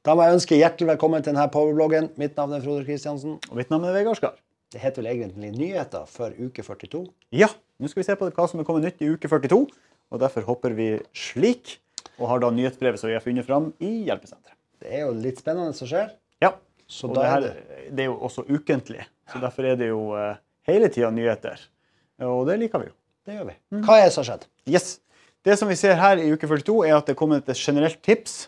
Da må jeg ønske hjertelig velkommen til denne powerbloggen. Mitt navn er Frode Kristiansen. Og mitt navn er Vegard Skar. Det heter vel egentlig nyheter for uke 42. Ja, nå skal vi se på hva som er kommet nytt i uke 42. Og derfor hopper vi slik, og har da nyhetsbrevet som vi har funnet fram i hjelpesenteret. Det er jo litt spennende som skjer. Ja, Så og det, er her, det det er jo også ukentlig. Så derfor er det jo uh, hele tida nyheter. Og det liker vi jo. Det gjør vi. Hva er det som har skjedd? Yes. Det som vi ser her i uke 42, er at det er kommet et generelt tips.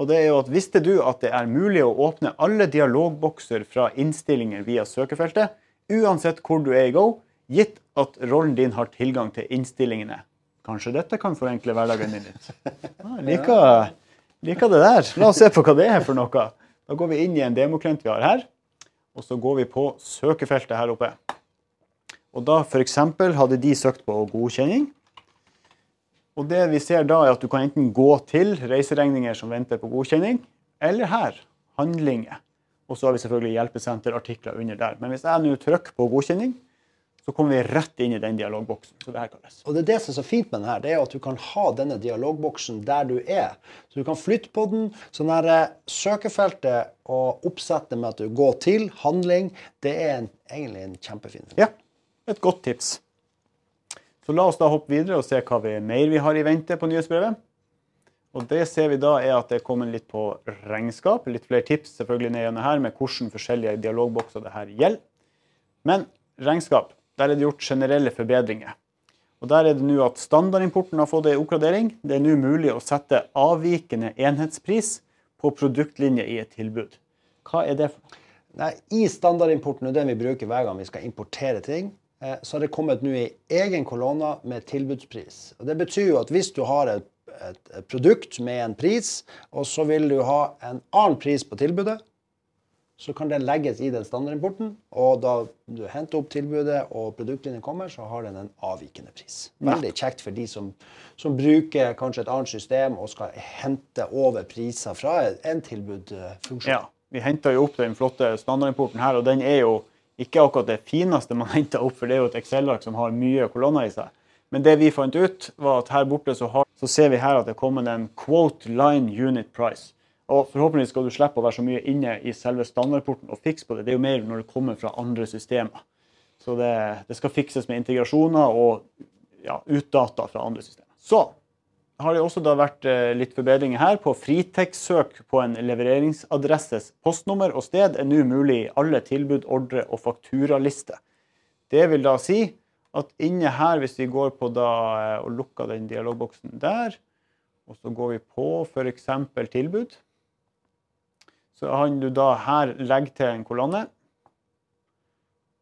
Og det er jo at Visste du at det er mulig å åpne alle dialogbokser fra innstillinger via søkefeltet, uansett hvor du er i Go, gitt at rollen din har tilgang til innstillingene? Kanskje dette kan forenkle hverdagen din litt? Ah, liker, liker det der. La oss se på hva det er for noe. Da går vi inn i en demoklient vi har her, og så går vi på søkefeltet her oppe. Og da f.eks. hadde de søkt på godkjenning. Og det vi ser da er at du kan enten gå til reiseregninger som venter på godkjenning, eller her, handlinger. Og så har vi selvfølgelig hjelpesenterartikler under der. Men hvis jeg nå trykker på godkjenning, så kommer vi rett inn i den dialogboksen. Så det her kalles. Og det er det som er så fint med den her, det er at du kan ha denne dialogboksen der du er. Så du kan flytte på den. Så når her eh, søkefeltet og oppsettet med at du går til handling, det er en, egentlig en kjempefin funksjon. Ja, et godt tips. Så la oss da hoppe videre og se hva vi, mer vi har i vente på nyhetsbrevet. Og det ser vi da er at det er kommet litt på regnskap. Litt flere tips selvfølgelig ned her med hvordan forskjellige dialogbokser det her gjelder. Men regnskap, der er det gjort generelle forbedringer. Og der er det nå at Standardimporten har fått en oppgradering. Det er nå mulig å sette avvikende enhetspris på produktlinje i et tilbud. Hva er det for noe? Nei, I standardimporten, og den vi bruker hver gang vi skal importere ting, så har det kommet nå i egen kolonne med tilbudspris. Og Det betyr jo at hvis du har et, et, et produkt med en pris, og så vil du ha en annen pris på tilbudet, så kan den legges i den standardimporten. Og da du henter opp tilbudet og produktlinjen kommer, så har den en avvikende pris. Veldig kjekt for de som, som bruker kanskje et annet system og skal hente over priser fra en tilbudfunksjon. Ja, vi henter jo opp den flotte standardimporten her, og den er jo ikke akkurat det fineste man henter opp, for det er jo et Excel-ark som har mye kolonner i seg. Men det vi fant ut, var at her borte så, har, så ser vi her at det er kommet en quote line unit price. Og forhåpentligvis skal du slippe å være så mye inne i selve standardporten og fikse på det. Det er jo mer når det kommer fra andre systemer. Så det, det skal fikses med integrasjoner og ja, utdata fra andre systemer. Så har det også vært eh, litt forbedringer her. På Fritex-søk på en levereringsadresses postnummer og sted er nå mulig i alle tilbud, ordre og fakturalister. Det vil da si at inne her, hvis vi går på da eh, og lukker den dialogboksen der, og så går vi på f.eks. tilbud, så kan du da her legge til en kolonne.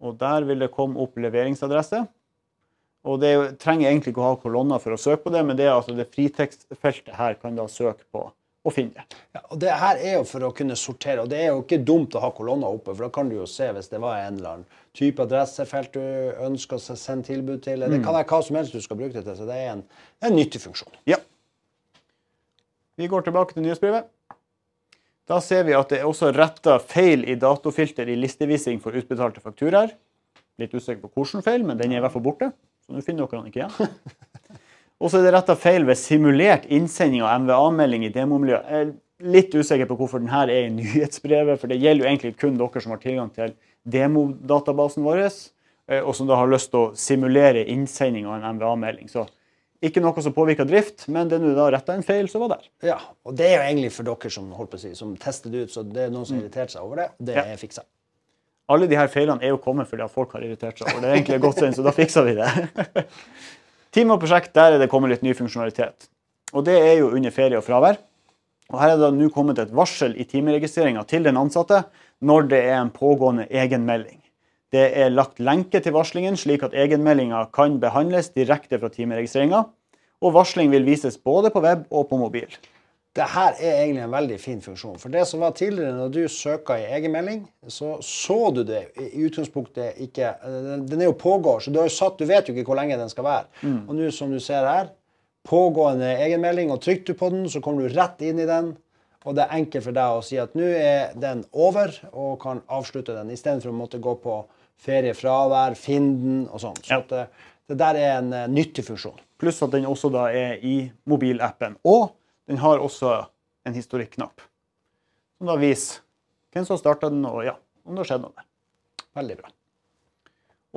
Og der vil det komme opp leveringsadresse. Og det er trenger egentlig ikke å ha kolonner for å søke på det, men det er altså det fritekstfeltet her kan da søke på og finne det. Ja, og det her er jo for å kunne sortere, og det er jo ikke dumt å ha kolonner oppe, for da kan du jo se hvis det var en eller annen type adressefelt du ønsker å sende tilbud til. Det kan være hva som helst du skal bruke det til, så det er en, en nyttig funksjon. Ja. Vi går tilbake til nyhetsbrevet. Da ser vi at det er også retta feil i datofilter i listevisning for utbetalte fakturaer. Litt usikker på hvilken feil, men den er i hvert fall borte. Så nå finner dere den ikke igjen. Og så er det retta feil ved simulert innsending av MVA-melding i demomiljøet. Litt usikker på hvorfor denne er i nyhetsbrevet, for det gjelder jo egentlig kun dere som har tilgang til demodatabasen vår, eh, og som da har lyst til å simulere innsending av en MVA-melding. Så ikke noe som påvirker drift, men det er nå da retta en feil som var der. Ja, og det er jo egentlig for dere som holdt på å si, som tester det ut, så det er noen som har irritert seg over det. Det Ja. er fiksa. Alle de her feilene er jo kommet fordi at folk har irritert seg over det. er egentlig godt tegn, så da fikser vi det. Team og prosjekt, der er det kommet litt ny funksjonalitet. Og det er jo under ferie og fravær. Og her er det nå kommet et varsel i timeregistreringa til den ansatte når det er en pågående egenmelding. Det er lagt lenke til varslingen, slik at egenmeldinga kan behandles direkte fra timeregistreringa. Og varsling vil vises både på web og på mobil. Det her er egentlig en veldig fin funksjon. For det som var tidligere, når du søka i egenmelding, så så du det i utgangspunktet ikke eh, Den er jo pågår, så du satt, du vet jo ikke hvor lenge den skal være. Og nå som du ser her, pågående egenmelding, og trykker du på den, så kommer du rett inn i den. Og det er enkelt for deg å si at nå er den over, og kan avslutte den, istedenfor å måtte gå på feriefravær, finn den og sånn. Så Ja. det, det der er en eh, nyttig funksjon. Pluss at den også da er i mobilappen. Og den har også en historikknapp. som da viser hvem som starta den, og ja, om det har skjedd noe. Veldig bra.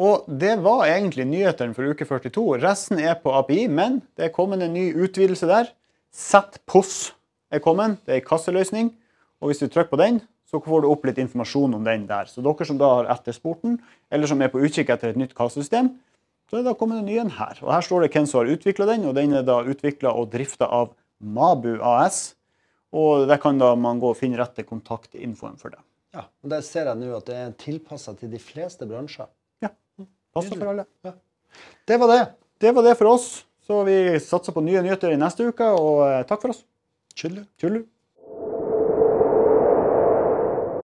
Og det var egentlig nyhetene for uke 42. Resten er på API, men det er kommet en ny utvidelse der. ZPOS er kommet. Det er en kasseløsning. Og hvis du trykker på den, så får du opp litt informasjon om den der. Så dere som da har etterspurt den, eller som er på utkikk etter et nytt kassesystem, så er det da kommet en ny en her. Og her står det hvem som har utvikla den, og den er da utvikla og drifta av Mabu AS. Og der kan da man gå og finne rette kontaktinfoen for det. Ja, og Der ser jeg nå at det er tilpassa til de fleste bransjer. Ja, passer for alle. Det var det. Det var det for oss. Så vi satser på nye nyheter i neste uke, og eh, takk for oss. Tjullu.